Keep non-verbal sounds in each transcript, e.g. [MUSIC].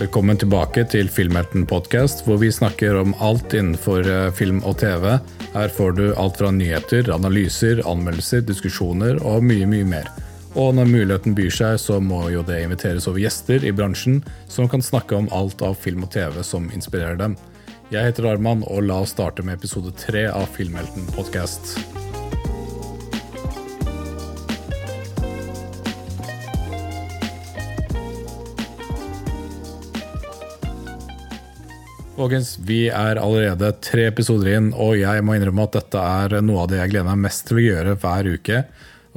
Velkommen tilbake til Filmhelten podcast, hvor vi snakker om alt innenfor eh, film og TV. Her får du alt fra nyheter, analyser, anmeldelser, diskusjoner og mye, mye mer. Og når muligheten byr seg, så må jo det inviteres over gjester i bransjen som kan snakke om alt av film og TV som inspirerer dem. Jeg heter Arman, og la oss starte med episode tre av Filmhelten podcast. Folkens, vi er allerede tre episoder inn, og jeg må innrømme at dette er noe av det jeg gleder meg mest til å gjøre hver uke.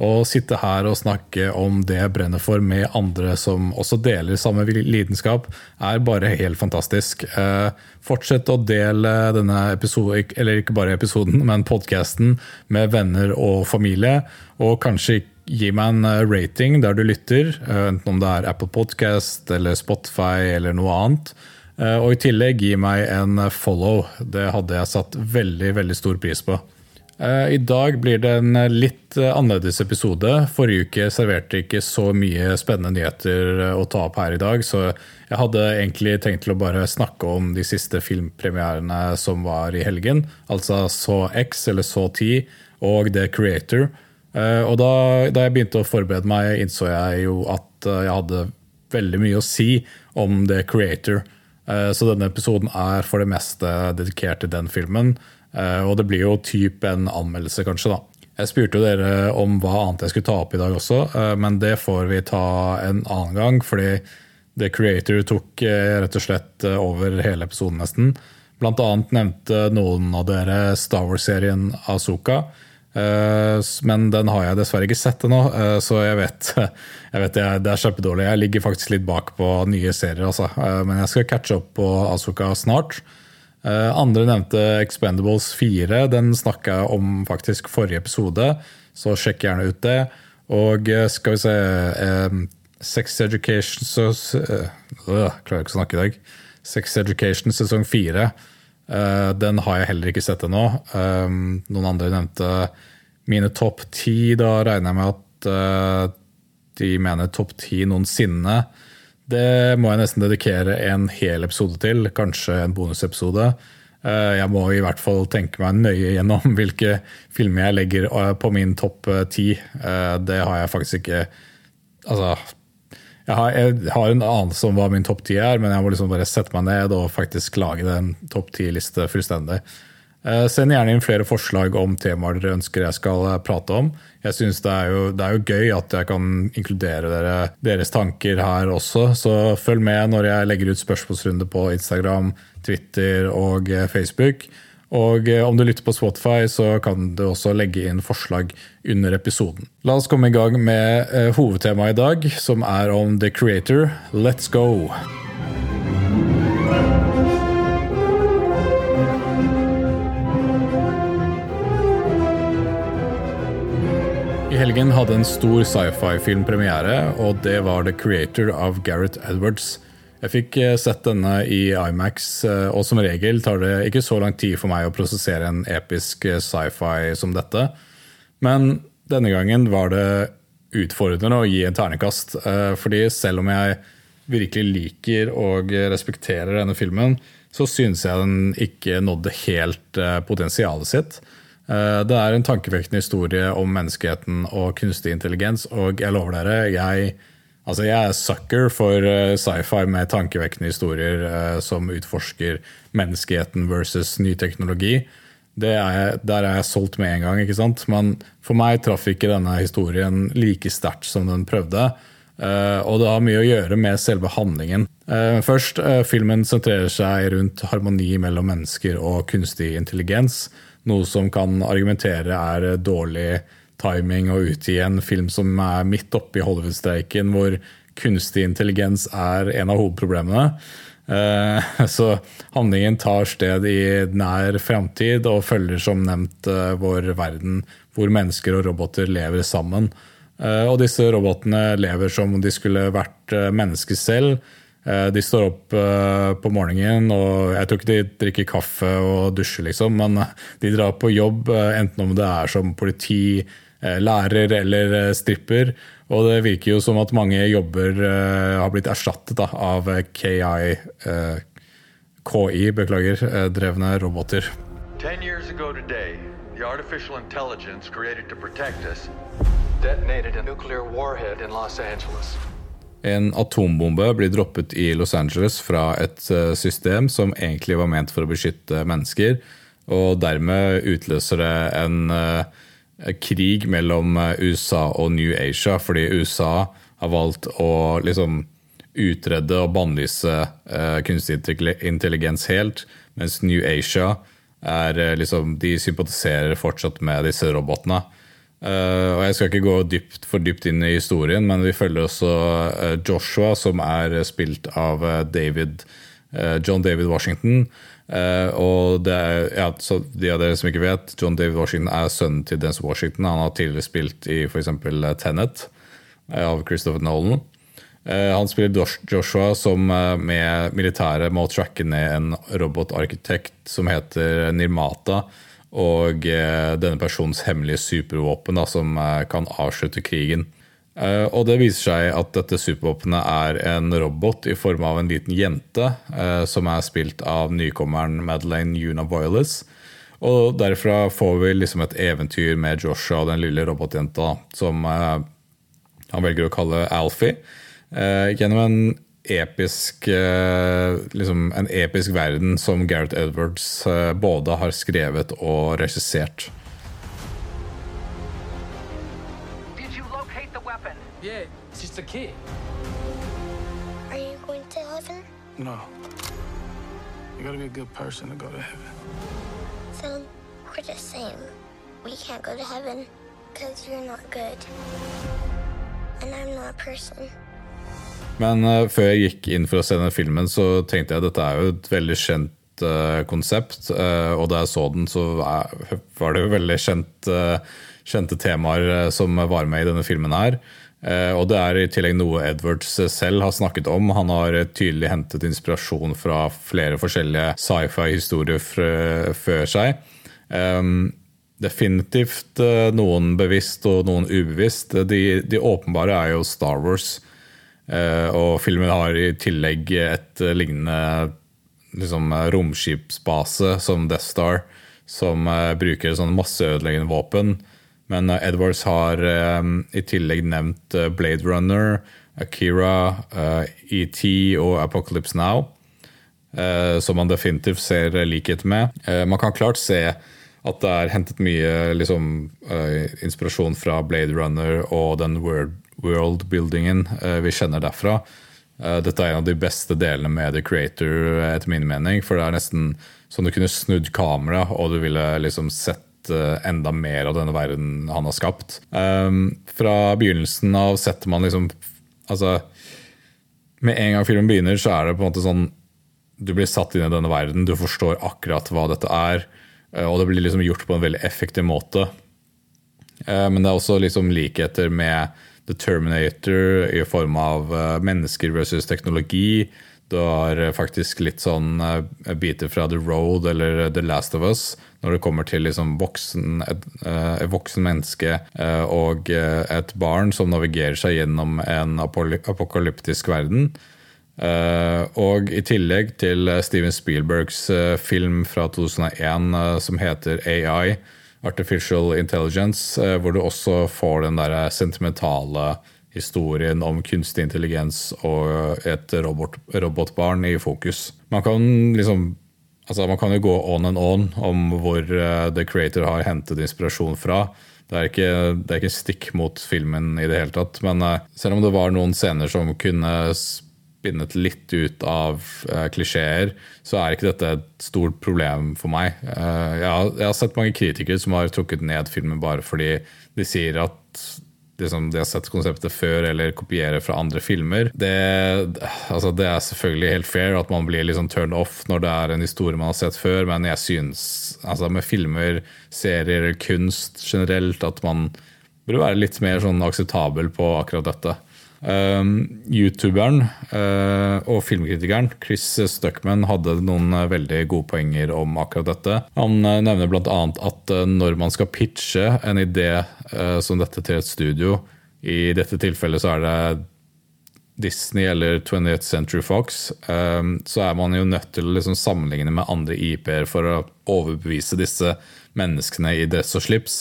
Å sitte her og snakke om det jeg brenner for med andre som også deler samme lidenskap, er bare helt fantastisk. Eh, fortsett å dele denne episoden, eller ikke bare episoden, men podkasten med venner og familie. Og kanskje gi meg en eh, rating der du lytter, eh, enten om det er Apple Podcast eller Spotify eller noe annet. Eh, og i tillegg gi meg en follow. Det hadde jeg satt veldig, veldig stor pris på. Eh, I dag blir det en litt annerledes episode. Forrige uke serverte ikke så mye spennende nyheter å ta opp her i dag, så jeg hadde egentlig tenkt til å bare snakke om de siste filmpremierene som var i helgen. Altså Så X, eller Så 10, og The Creator. Eh, og da, da jeg begynte å forberede meg, innså jeg jo at jeg hadde veldig mye å si om The Creator. Eh, så denne episoden er for det meste dedikert til den filmen. Eh, og det blir jo typ en anmeldelse, kanskje. da. Jeg spurte jo dere om hva annet jeg skulle ta opp i dag også, eh, men det får vi ta en annen gang. Fordi The Creator tok rett og slett over hele episoden, nesten. Blant annet nevnte noen av dere Star Wars-serien Azuka. Eh, men den har jeg dessverre ikke sett ennå, eh, så jeg vet, [LAUGHS] jeg vet det, er, kjempedårlig. Jeg ligger faktisk litt bak på nye serier, altså. Eh, men jeg skal catche opp på Asuka snart. Andre nevnte Expendables 4. Den snakka jeg om faktisk forrige episode, så sjekk gjerne ut det. Og skal vi se Sex Education så, øh, Klarer ikke å snakke i dag. Sex Education sesong 4 Eh, den har jeg heller ikke sett ennå. Eh, noen andre nevnte mine topp ti. Da regner jeg med at eh, de mener topp ti noensinne. Det må jeg nesten dedikere en hel episode til, kanskje en bonusepisode. Jeg må i hvert fall tenke meg nøye gjennom [LAUGHS] hvilke filmer jeg legger på min topp ti. Det har jeg faktisk ikke Altså, jeg har, jeg har, en anelse om hva min topp ti er, men jeg må liksom bare sette meg ned og faktisk lage den topp ti-liste fullstendig. Eh, send gjerne inn flere forslag om temaer dere ønsker jeg skal eh, prate om. Jeg synes det er, jo, det er jo gøy at jeg kan inkludere dere, deres tanker her også, så følg med når jeg legger ut spørsmålsrunde på Instagram, Twitter og eh, Facebook. Og eh, om du lytter på Spotify, så kan du også legge inn forslag under episoden. La oss komme i gang med eh, hovedtemaet i dag, som er om The Creator. Let's go! I helgen hadde en stor sci-fi-film premiere, og det var The Creator av Gareth Edwards. Jeg fikk eh, sett denne i Imax, eh, og som regel tar det ikke så lang tid for meg å prosessere en episk eh, sci-fi som dette. Men denne gangen var det utfordrende å gi en ternekast. Fordi selv om jeg virkelig liker og respekterer denne filmen, så synes jeg den ikke nådde helt potensialet sitt. Det er en tankevekkende historie om menneskeheten og kunstig intelligens, og jeg lover dere, jeg Altså, jeg er sucker for uh, sci-fi med tankevekkende historier uh, som utforsker menneskeheten versus ny teknologi. Er der er jeg solgt med en gang. ikke sant? Men for meg traff ikke denne historien like sterkt som den prøvde. Uh, og det har mye å gjøre med selve handlingen. først, filmen sentrerer seg rundt harmoni mellom mennesker og kunstig intelligens. Noe som kan argumentere er dårlig timing å utgi en film som er midt oppe i Hollywood-streiken, hvor kunstig intelligens er en av hovedproblemene. Eh, [LAUGHS] så handlingen tar sted i nær framtid og følger som nevnt eh, vår verden, hvor mennesker og roboter lever sammen. Eh, og disse robotene lever som om de skulle vært mennesker selv. De står opp på morgenen, og jeg tror ikke de drikker kaffe og dusjer, liksom, men de drar på jobb, enten om det er som politi, lærer eller stripper. Og det virker jo som at mange jobber har blitt erstattet da, av KI, KI beklager, drevne roboter. Ten years ago today, the artificial intelligence created to protect us detonated a nuclear warhead in Los Angeles. En atombombe blir droppet i Los Angeles fra et eh, system som egentlig var ment for å beskytte mennesker, og dermed utløser det en uh, krig mellom eh, USA og New Asia, fordi USA har valgt å liksom utrede og bannlyse uh, kunstig intelligens helt, mens New Asia er liksom De sympatiserer fortsatt med disse robotene. Uh, og Jeg skal ikke gå dypt, for dypt inn i historien, men vi følger også Joshua, som er spilt av uh, John David Washington. Og er, ja, De av dere som ikke vet, John David Washington er sønnen til Dance Washington. Han har tidligere spilt i f.eks. Tenet av Christopher Nolan. Han spiller Joshua som med militæret må tracke ned en robotarkitekt som heter Nirmata og eh, denne personens hemmelige supervåpen da, som eh, kan avslutte krigen. Eh, og det viser seg at dette supervåpenet er en robot i form av en liten jente, som er spilt av nykommeren Madeleine Una Voiles. Og derfra får vi liksom et eventyr med Joshua og den lille robotjenta, som han velger å kalle Alfie. Gjennom en episk liksom en episk verden som Gareth Edwards både har skrevet og regissert. Yeah, it's just a kid. Are you going to heaven? No. You gotta be a good person to go to heaven. So we're the same. We can't go to heaven because you're not good. And I'm not a person. Men uh, før jeg gikk inn for å se denne filmen, så tenkte jeg at dette er jo et veldig kjent uh, konsept. Uh, og da jeg så den, så var det jo veldig kjent, kjente temaer som var med i denne filmen her. Og det er i tillegg noe Edwards selv har snakket om. Han har tydelig hentet inspirasjon fra flere forskjellige sci-fi-historier før seg. Um, definitivt noen bevisst og noen ubevisst. De, de åpenbare er jo Star Wars. Eh, og filmen har i tillegg et eh, lignende liksom, romskipsbase som Death Star, som bruker sånn masseødeleggende våpen. Men uh, Edwards har uh, i tillegg nevnt Blade Runner, Akira, ET og Apocalypse Now, som man definitivt ser likhet med. man kan klart se at det er hentet mye liksom, inspirasjon fra Blade Runner og den world-buildingen eh, vi kjenner derfra. Eh, dette er en av de beste delene med The Creator, etter min mening. For det er nesten som du kunne snudd kamera, og du ville liksom sett eh, enda mer av denne verden han har skapt. Fra begynnelsen av setter man liksom Altså, med en gang filmen begynner, så er det på en måte sånn Du blir satt inn i denne verden, du forstår akkurat hva dette er, og det blir liksom gjort på en veldig effektiv måte. Men det er også liksom likheter med The Terminator i form av uh, mennesker versus teknologi. Du har faktisk litt sånn biter fra The Road eller The Last of Us når det kommer til liksom voksen, et, et voksen menneske og et barn som navigerer seg gjennom en apokalyptisk verden. og i tillegg til Steven Spielbergs film fra 2001 som heter AI, artificial intelligence, eh, hvor du også får den der sentimentale historien om kunstig intelligens og et robot, robotbarn i fokus. Man kan liksom altså Man kan jo gå on and on om hvor uh, The Creator har hentet inspirasjon fra. Det er, ikke, det er ikke stikk mot filmen i det hele tatt. Men uh, selv om det var noen scener som kunne spinnet litt ut av uh, klisjeer, så er ikke dette et stort problem for meg. Uh, jeg, har, jeg, har, sett mange kritikere som har trukket ned filmen bare fordi de sier at liksom, de har sett konseptet før eller kopierer fra andre filmer. Det, altså, det, er selvfølgelig helt fair at man blir liksom turned off når det er en historie man har sett før, men jeg syns altså, med filmer, serier, kunst generelt at man burde være litt mer sånn akseptabel på akkurat dette. Um, Youtuberen uh, og filmkritikeren Chris Stuckman hadde noen uh, veldig gode poenger om akkurat dette. Han uh, nevner bl.a. at når man skal pitche en idé som dette til et studio, i dette tilfellet så er det Disney eller 20th Century Fox, um, så er man jo nødt til å liksom sammenligne med andre IP-er for å overbevise disse menneskene i dress og slips.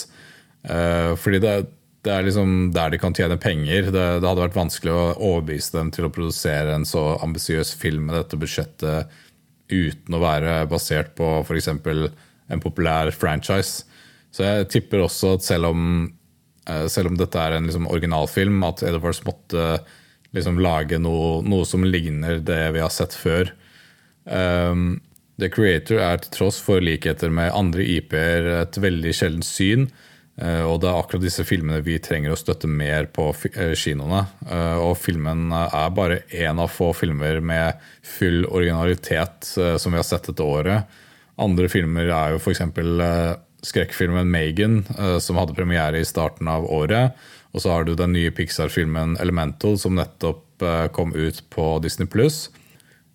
fordi det er det er liksom der de kan tjene penger. Det, det, hadde vært vanskelig å overbevise dem til å produsere en så ambisiøs film med dette budsjettet uten å være basert på f.eks. en populær franchise. Så jeg tipper også at selv om, eh, selv om dette er en liksom originalfilm, at Edwards måtte liksom lage noe, noe, som ligner det vi har sett før. Um, The Creator er til tross for likheter med andre IP-er et veldig sjeldent syn. Eh, og det er akkurat disse filmene vi trenger å støtte mer på eh, kinoene. Eh, og filmen er bare én av få filmer med full originalitet som vi har sett dette året. Andre filmer er jo f.eks. skrekkfilmen 'Megan', som hadde premiere i starten av året. Og så har du den nye Pixar-filmen 'Elemental', som nettopp kom ut på Disney pluss.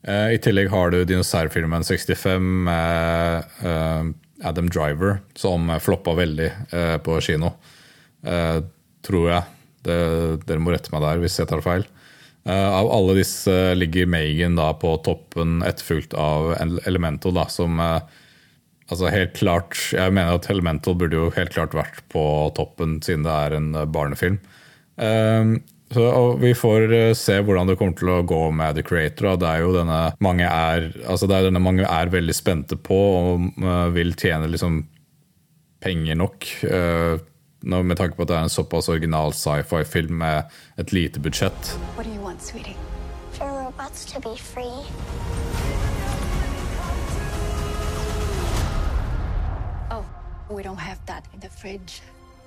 I tillegg har du dinosaurfilmen 65 med Adam Driver, som floppa veldig eh, på kino. Eh, tror jeg. Det, dere må rette meg der hvis jeg tar feil. Eh, av alle disse ligger Megan da på toppen, etterfulgt av Elemental, da, som eh, altså helt klart Jeg mener at Elemental burde jo helt klart vært på toppen, siden det er en eh, barnefilm. Uh, så, vi får eh, se hvordan det kommer til å gå med The Creator. Det er jo denne mange er, altså det er denne mange er veldig spente på og uh, vil tjene liksom penger nok. Uh, med tanke på at det er en såpass original sci-fi-film med et lite budsjett. Hva vil du ha, sweetie? For robots to be free. Oh, we don't have that in the fridge.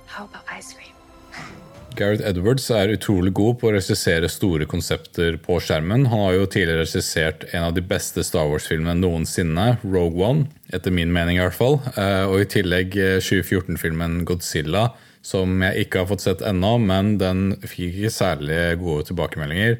How about ice cream? Gareth Edwards er utrolig god på å regissere store konsepter på skjermen. Han har jo tidligere regissert en av de beste Star Wars-filmene noensinne, Rogue One. Etter min mening, i hvert fall. Eh, og i tillegg 2014-filmen eh, Godzilla, som jeg ikke har fått sett ennå, men den fikk ikke særlig gode tilbakemeldinger.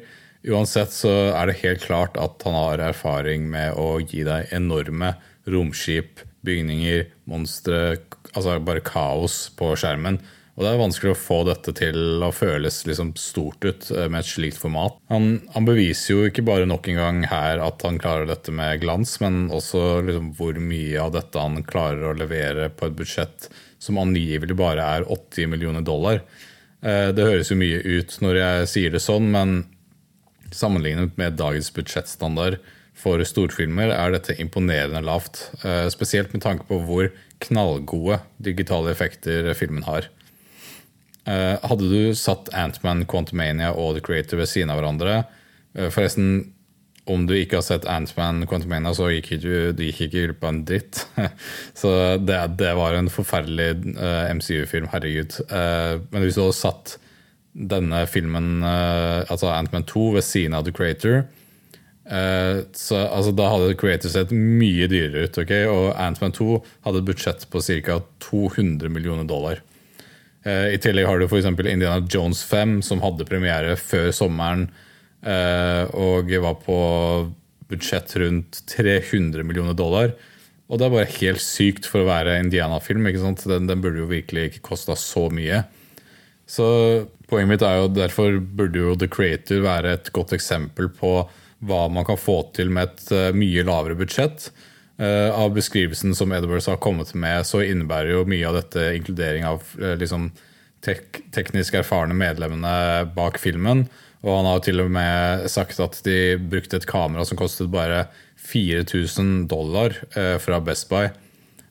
Uansett så er det helt klart at han har erfaring med å gi deg enorme romskip, bygninger, monstre, altså bare kaos på skjermen og det er vanskelig å få dette til å føles liksom stort ut eh, med et slikt format. Han, han, beviser jo ikke bare nok en gang her at han klarer dette med glans, men også liksom hvor mye av dette han klarer å levere på et budsjett som angivelig bare er 80 millioner dollar. Eh, det høres jo mye ut når jeg sier det sånn, men sammenlignet med dagens budsjettstandard for storfilmer er dette imponerende lavt. Eh, spesielt med tanke på hvor knallgode digitale effekter filmen har. Uh, hadde du satt Antman, Quantumania og The Creator ved siden av hverandre uh, Forresten, om du ikke har sett Antman, Quantumania, så gikk du, du gikk ikke glipp av en dritt. [LAUGHS] så det, det, var en forferdelig eh, MCU-film, herregud. men hvis du hadde satt denne filmen, altså Antman 2, ved siden av The Creator så, altså, Da hadde The Creator sett mye dyrere ut. Okay? Og Antman 2 hadde et budsjett på ca. 200 millioner dollar. Eh, I tillegg har du f.eks. Indiana Jones 5, som hadde premiere før sommeren eh, og var på budsjett rundt 300 millioner dollar. Og det er bare helt sykt for å være Indiana-film. ikke Den, den, burde jo virkelig ikke kosta så mye. Så poenget mitt er jo derfor burde jo The Creator være et godt eksempel på hva man kan få til med et eh, mye lavere budsjett. Uh, av beskrivelsen som Edwards har kommet med, så innebærer jo mye av dette inkludering av uh, liksom tek teknisk erfarne medlemmene bak filmen. Og han har til og med sagt at de brukte et kamera som kostet bare 4000 dollar uh, fra Best Buy.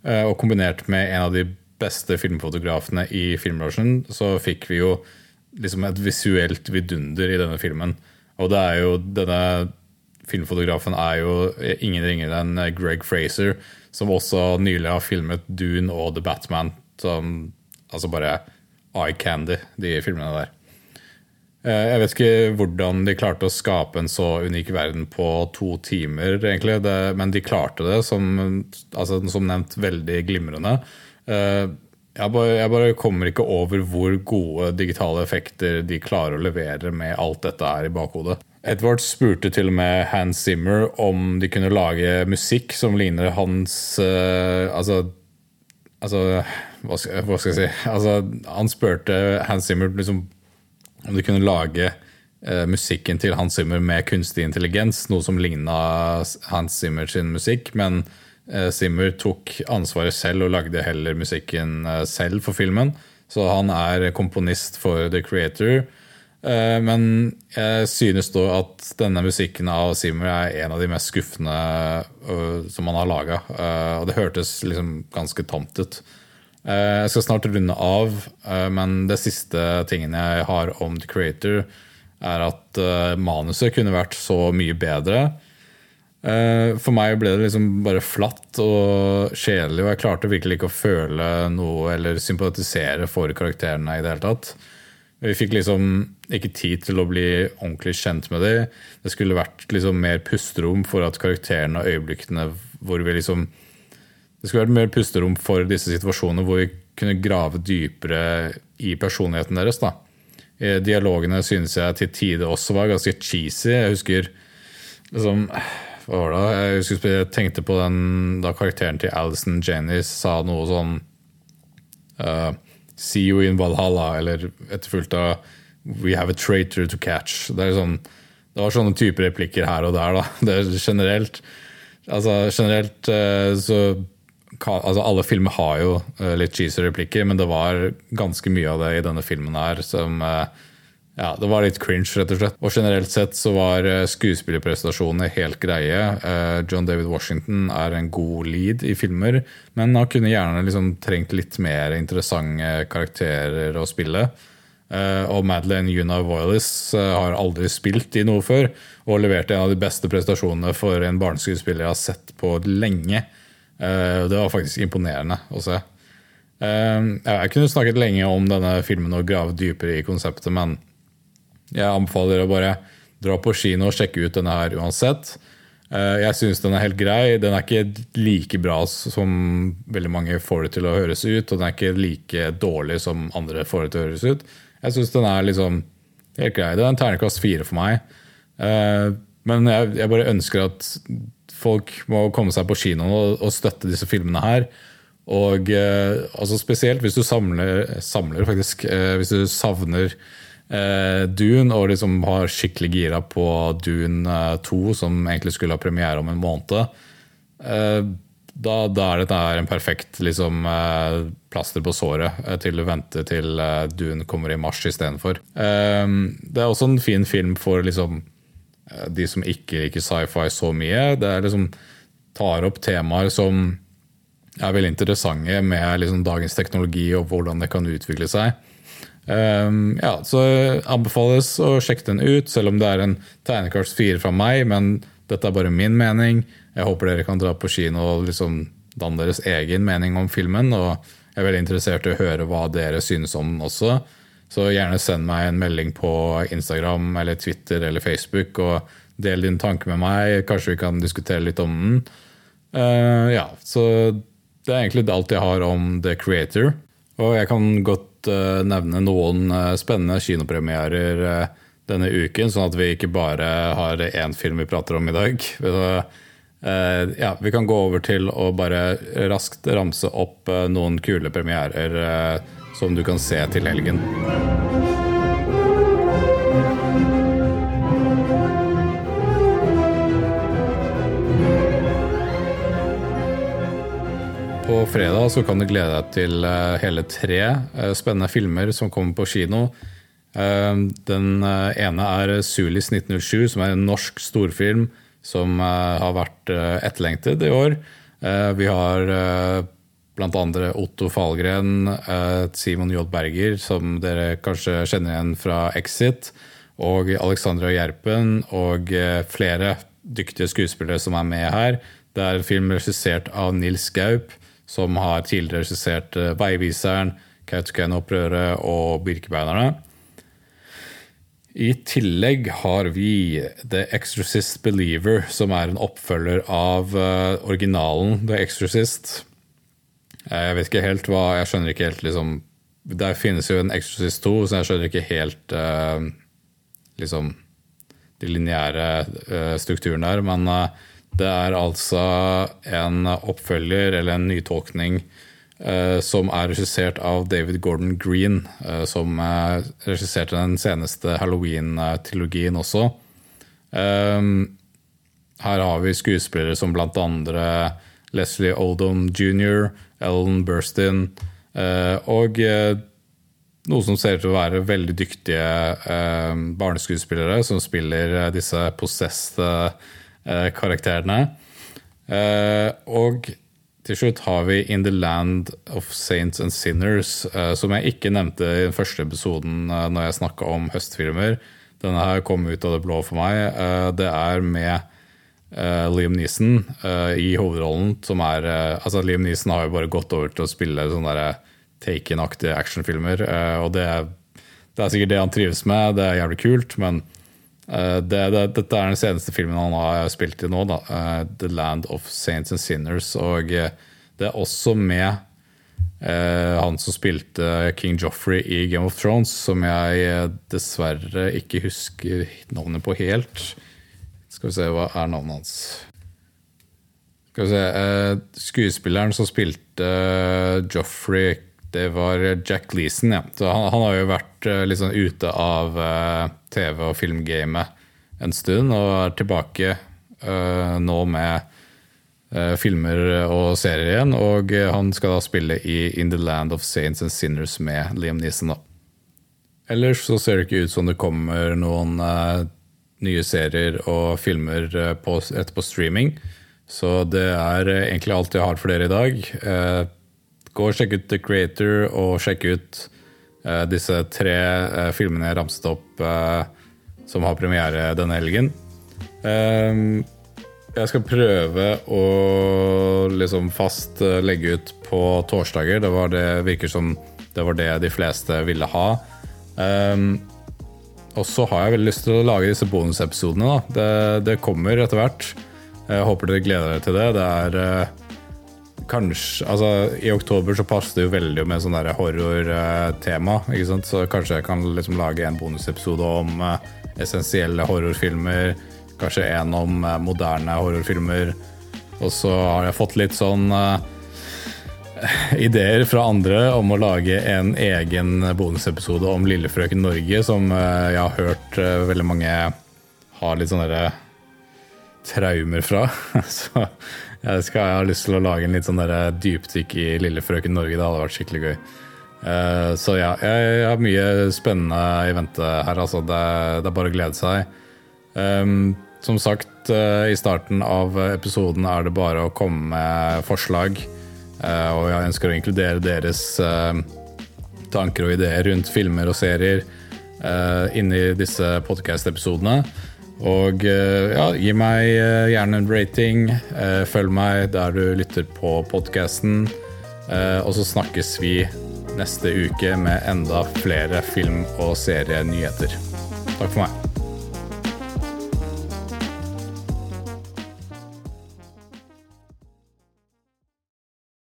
og kombinert med en av de beste filmfotografene i filmlosjen, så fikk vi jo liksom et visuelt vidunder i denne filmen. Og det er jo denne filmfotografen er jo ingen ringere enn Greg Fraser, som også nylig har filmet Dune og The Batman. Som, altså bare eye candy, de filmene der. Eh, jeg vet ikke hvordan de klarte å skape en så unik verden på to timer, egentlig. Det, men de klarte det, som, altså, som nevnt, veldig glimrende. Eh, jeg bare, jeg bare kommer ikke over hvor gode digitale effekter de klarer å levere med alt dette her i bakhodet. Edward spurte til og med Hans Zimmer om de kunne lage musikk som ligner hans uh, Altså, altså hva, skal, hva, skal, jeg si? Altså, han spurte Hans Zimmer liksom, om de kunne lage uh, musikken til Hans Zimmer med kunstig intelligens, noe som ligna Hans Zimmer sin musikk. Men uh, Zimmer tok ansvaret selv og lagde heller musikken selv for filmen. Så han er komponist for The Creator. Eh, men jeg synes da at denne musikken av Simmer er en av de mest skuffende øh, som han har laga. Eh, og det hørtes liksom ganske tamt ut. Eh, jeg skal snart runde av, men det siste tingen jeg har om The Creator, er at manuset kunne vært så mye bedre. For meg ble det liksom bare flatt og kjedelig, og jeg klarte virkelig ikke å føle noe eller sympatisere for karakterene i det hele tatt. Vi fikk liksom ikke tid til å bli ordentlig kjent med dem. Det skulle vært liksom mer pusterom for at karakterene og øyeblikkene hvor vi liksom Det skulle vært mer pusterom for disse situasjonene hvor vi kunne grave dypere i personligheten deres. da. Dialogene synes jeg til tider også var ganske cheesy. Jeg husker liksom Hva var det? Jeg husker jeg tenkte på den da karakteren til Alison Janney sa noe sånn uh, See you in Valhalla, eller etterfulgt av We have a traitor to catch. Det, sånn, det var sånne typer replikker her og der. Da. [LAUGHS] Det er generelt altså, generelt eh, så altså, Alle filmer har jo eh, litt cheesy replikker, men det var ganske mye av det i denne filmen her som eh, ja, det var litt cringe, rett og slett. Og generelt sett så var eh, skuespillerprestasjonene helt greie. Eh, John David Washington er en god lead i filmer, men han kunne gjerne liksom trengt litt mer interessante karakterer å spille. Eh, og Madeleine Una Voilis har aldri spilt i noe før, og leverte en av de beste prestasjonene for en barneskuespiller jeg har sett på lenge. Det var faktisk imponerende å se. Jeg kunne snakket lenge om denne filmen og grave dypere i konseptet, men jeg anbefaler å bare dra på kino og sjekke ut denne her uansett. Eh, jeg syns den er helt grei. Den er ikke like bra som veldig mange får det til å høres ut, og den er ikke like dårlig som andre får det til å høres ut. Jeg syns den er liksom helt grei. Det er en ternekast fire for meg. Eh, men jeg, bare ønsker at folk må komme seg på kinoen og støtte disse filmene her. Og eh, altså spesielt hvis du samler, samler faktisk, hvis du savner eh, Dune og liksom har skikkelig gira på Dune 2, eh, som egentlig skulle ha premiere om en måned. Eh, da, da, er dette en perfekt liksom, eh, plaster på såret eh, til å vente til eh, Dune kommer i mars istedenfor. Det er også en fin film for liksom, de som ikke liker sci-fi så mye. Det liksom, tar opp temaer som er veldig interessante med liksom, dagens teknologi og hvordan det kan utvikle seg. Um, ja, så anbefales å sjekke den ut, selv om det er en tegnekarts fire fra meg. Men dette er bare min mening. Jeg håper dere kan dra på kino og liksom danne deres egen mening om filmen. Og jeg er veldig interessert i å høre hva dere synes om den også. Så gjerne send meg en melding på Instagram eller Twitter eller Facebook. og Del din tanke med meg. Kanskje vi kan diskutere litt om den. Uh, ja, så det er egentlig alt jeg har om The Creator. Og jeg kan godt uh, nevne noen uh, spennende kinopremierer uh, denne uken, sånn at vi ikke bare har én film vi prater om i dag. [LAUGHS] ja, vi kan gå over til å bare raskt ramse opp noen kule premierer som du kan se til helgen. På fredag så kan du glede deg til eh, hele tre eh, spennende filmer som kommer på kino. Eh, den ene er Sulis 1907, som er en norsk storfilm som har vært etterlengtet i år. Vi har blant andre Otto Falgren, Simon J. Berger, som dere kanskje kjenner igjen fra Exit, og Alexandra Gjerpen og flere dyktige skuespillere som er med her. Det er en film regissert av Nils Gaup som har tidligere regissert eh, Veiviseren, Kautokeino-opprøret og Birkebeinerne. I tillegg har vi The Exorcist Believer, som er en oppfølger av uh, originalen The Exorcist. Jeg vet ikke helt hva Jeg skjønner ikke helt liksom Der finnes jo en Exorcist 2, så jeg skjønner ikke helt liksom de lineære strukturen der. Men det er altså en oppfølger, eller en nytolkning, som er regissert av David Gordon Green, som regisserte den seneste Halloween-trilogien også. her har vi skuespillere som blant andre Leslie Odom jr., Ellen Burstyn eh, og eh, noe som ser ut til å være veldig dyktige eh, barneskuespillere som spiller disse possessed karakterene. Og til slutt har vi In the Land of Saints and Sinners, som jeg ikke nevnte i den første episoden når jeg snakka om høstfilmer. Denne her kom ut av det blå for meg. Det er med uh, Liam Neeson uh, i hovedrollen. Som er uh, altså Liam Neeson har jo bare gått over til å spille sånne Taken-aktige actionfilmer. og det er, det er, sikkert det han trives med, det er jævlig kult, men det, det, dette er den seneste filmen han har spilt i nå, da, 'The Land of Saints and Sinners'. Og det er også med han som spilte King Joffrey i Game of Thrones, som jeg dessverre ikke husker navnet på helt. Skal vi se, hva er navnet hans? Skal vi se eh, Skuespilleren som spilte eh, Joffrey, det var Jack Leeson. Ja. Han, han har jo vært eh, litt sånn ute av TV- og filmgamet en stund, og er tilbake nå med filmer og serier igjen. Og han skal da spille i In the Land of Saints and Sinners med Liam Neeson. da. Ellers så ser det ikke ut som det kommer noen nye serier og filmer eh, på, etterpå streaming. Så det er eh, egentlig alt jeg har for dere i dag. Gå og sjekk ut The Creator, og sjekk ut disse tre filmene jeg ramset opp som har premiere denne helgen. jeg skal prøve å liksom fast legge ut på torsdager. Det, det virker som det var det de fleste ville ha. Og så har jeg veldig lyst til å lage disse bonusepisodene. Det, det, kommer etter hvert. Jeg håper dere gleder dere til det. Det er kanskje Altså, i oktober så passer det jo veldig med sånn horrortema. Så kanskje jeg kan liksom lage en bonusepisode om eh, essensielle horrorfilmer. Kanskje en om eh, moderne horrorfilmer. Og så har jeg fått litt sånn ideer fra andre om å lage en egen bonusepisode om Lillefrøken Norge, som eh, jeg har hørt eh, veldig mange har litt sånne traumer fra. [LAUGHS] Så jeg, skal, jeg har lyst til å lage en litt sånn dypdykk i Lillefrøken Norge. Det hadde vært skikkelig gøy. Eh, så ja, jeg har mye spennende i vente her. Altså. Det, det er bare å glede seg. Som sagt, i starten av episoden er det bare å komme med forslag. Eh, og jeg ønsker å inkludere deres eh, tanker og ideer rundt filmer og serier eh, inni disse podkast-episodene. Og ja, gi meg gjerne en rating. Følg meg der du lytter på podkasten. Og så snakkes vi neste uke med enda flere film- og serienyheter. Takk for meg.